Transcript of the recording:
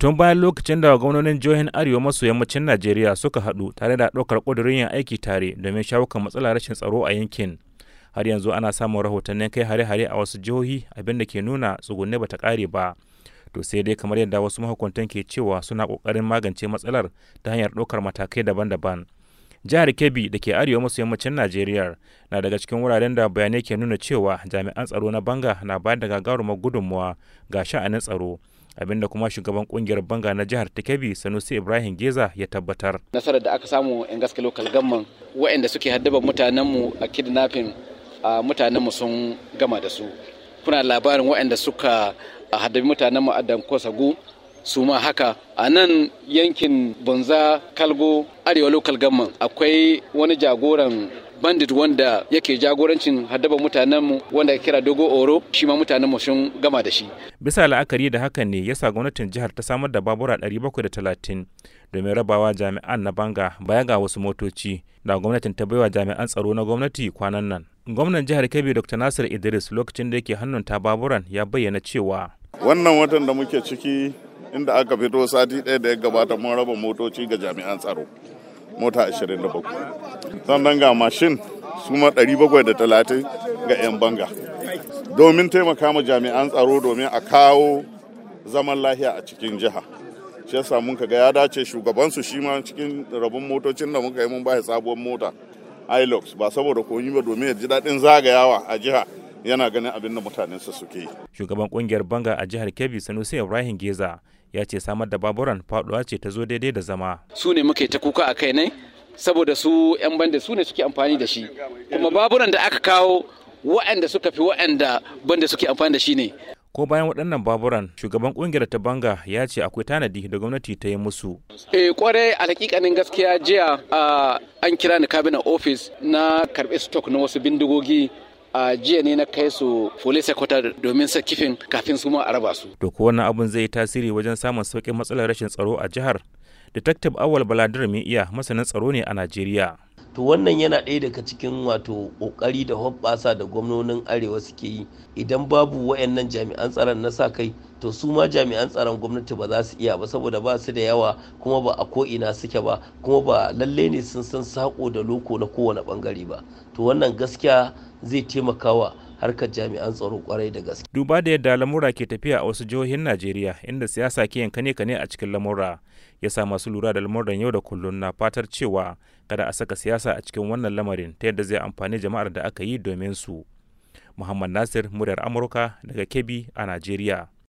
tun bayan lokacin da gwamnonin jihohin arewa maso yammacin najeriya suka haɗu tare da ɗaukar ƙudurin yin aiki tare domin shawo kan matsalar rashin tsaro a yankin. Har yanzu ana samun rahotannin kai hare-hare a wasu jihohi abin da ke nuna tsugunne bata ƙare ba. To sai dai kamar yadda wasu mahukuntan ke cewa suna ƙoƙarin magance matsalar ta hanyar ɗaukar matakai daban-daban. Jihar kebbi da ke arewa maso yammacin najeriya na daga cikin wuraren da bayanai ke nuna cewa jami'an tsaro na banga na bayar da gagarumar gudunmuwa ga sha'anin tsaro. Abin da kuma shugaban ƙungiyar banga na jihar ta kebbi sanusi ibrahim geza ya tabbatar. Nasarar da aka samu yan gaske local gamman waɗanda suke haddaba mutanenmu a kidnapping a mutanenmu sun gama da su. Kuna labarin waɗanda suka haddabi mutanenmu a danko sagu su ma haka. A nan yankin banza kalgo arewa local government akwai wani jagoran bandit wanda yake jagorancin haddaba mutanenmu wanda kira dogo oro shi ma mutanenmu sun gama da shi. Bisa la'akari da hakan ne yasa gwamnatin jihar ta samar da babura 730 domin rabawa jami'an na banga baya ga wasu motoci da gwamnatin ta baiwa jami'an tsaro na gwamnati kwanan nan. Gwamnan jihar kebbi dr nasir idris lokacin da yake hannun ta baburan ya bayyana cewa wannan watan da muke ciki inda aka fito sati ɗaya da ya gabata mun raba motoci ga jami'an tsaro. Mota 27 sannan ga mashin su ma 730 ga 'yan banga. Domin taimaka ma jami'an tsaro domin a kawo zaman lahiya a cikin jiha. Shi yasa mun ga ya dace shugabansu shi ma cikin rabon motocin da muka yi mun ba sabuwar mota ilox ba saboda koyi ba domin ya ji daɗin zagayawa a jiha. Yana ganin abin da mutanensa suke yi. Shugaban ƙungiyar banga a jihar Kebbi Sanusi Ibrahim Geza ya ce samar da baburan faɗuwa ce ta zo daidai da zama. Su ne muke ta kuka a kai ne saboda su 'yan banda su ne suke amfani da shi kuma baburan da aka kawo waɗanda suka fi waɗanda banda suke amfani da shi ne. Ko bayan waɗannan baburan shugaban ƙungiyar ta banga ya ce akwai tanadi da gwamnati ta yi musu. Eh ƙwarai a hakikanin gaskiya jiya an kira ni cabinet office na karɓi stock na wasu bindigogi a jiya ne na kai su police headquarter domin sa kifin kafin su ma a raba su. To ko wannan abun zai yi tasiri wajen samun sauƙin matsalar rashin tsaro a jihar? Detective Awal Baladir mai iya masanin tsaro ne a Najeriya. To wannan yana ɗaya daga cikin wato ƙoƙari da hoɓɓasa da gwamnonin Arewa suke yi idan babu wayannan jami'an tsaron na sa kai to su ma jami'an tsaron gwamnati ba za su iya ba saboda ba su da yawa kuma ba a ko'ina suke ba kuma ba lalle ne sun san sako da loko na kowane ɓangare ba to wannan gaskiya zai taimaka wa harkar jami'an tsaro ƙwarai da gaske. Duba da yadda lamura ke tafiya a wasu jihohin Najeriya inda siyasa ke yin kane kane a cikin lamura ya sa masu lura da lamuran yau da kullum na fatar cewa kada a saka siyasa a cikin wannan lamarin ta yadda zai amfani jama'ar da aka yi domin su. Muhammad Nasir, muryar Amurka daga Kebbi a Najeriya.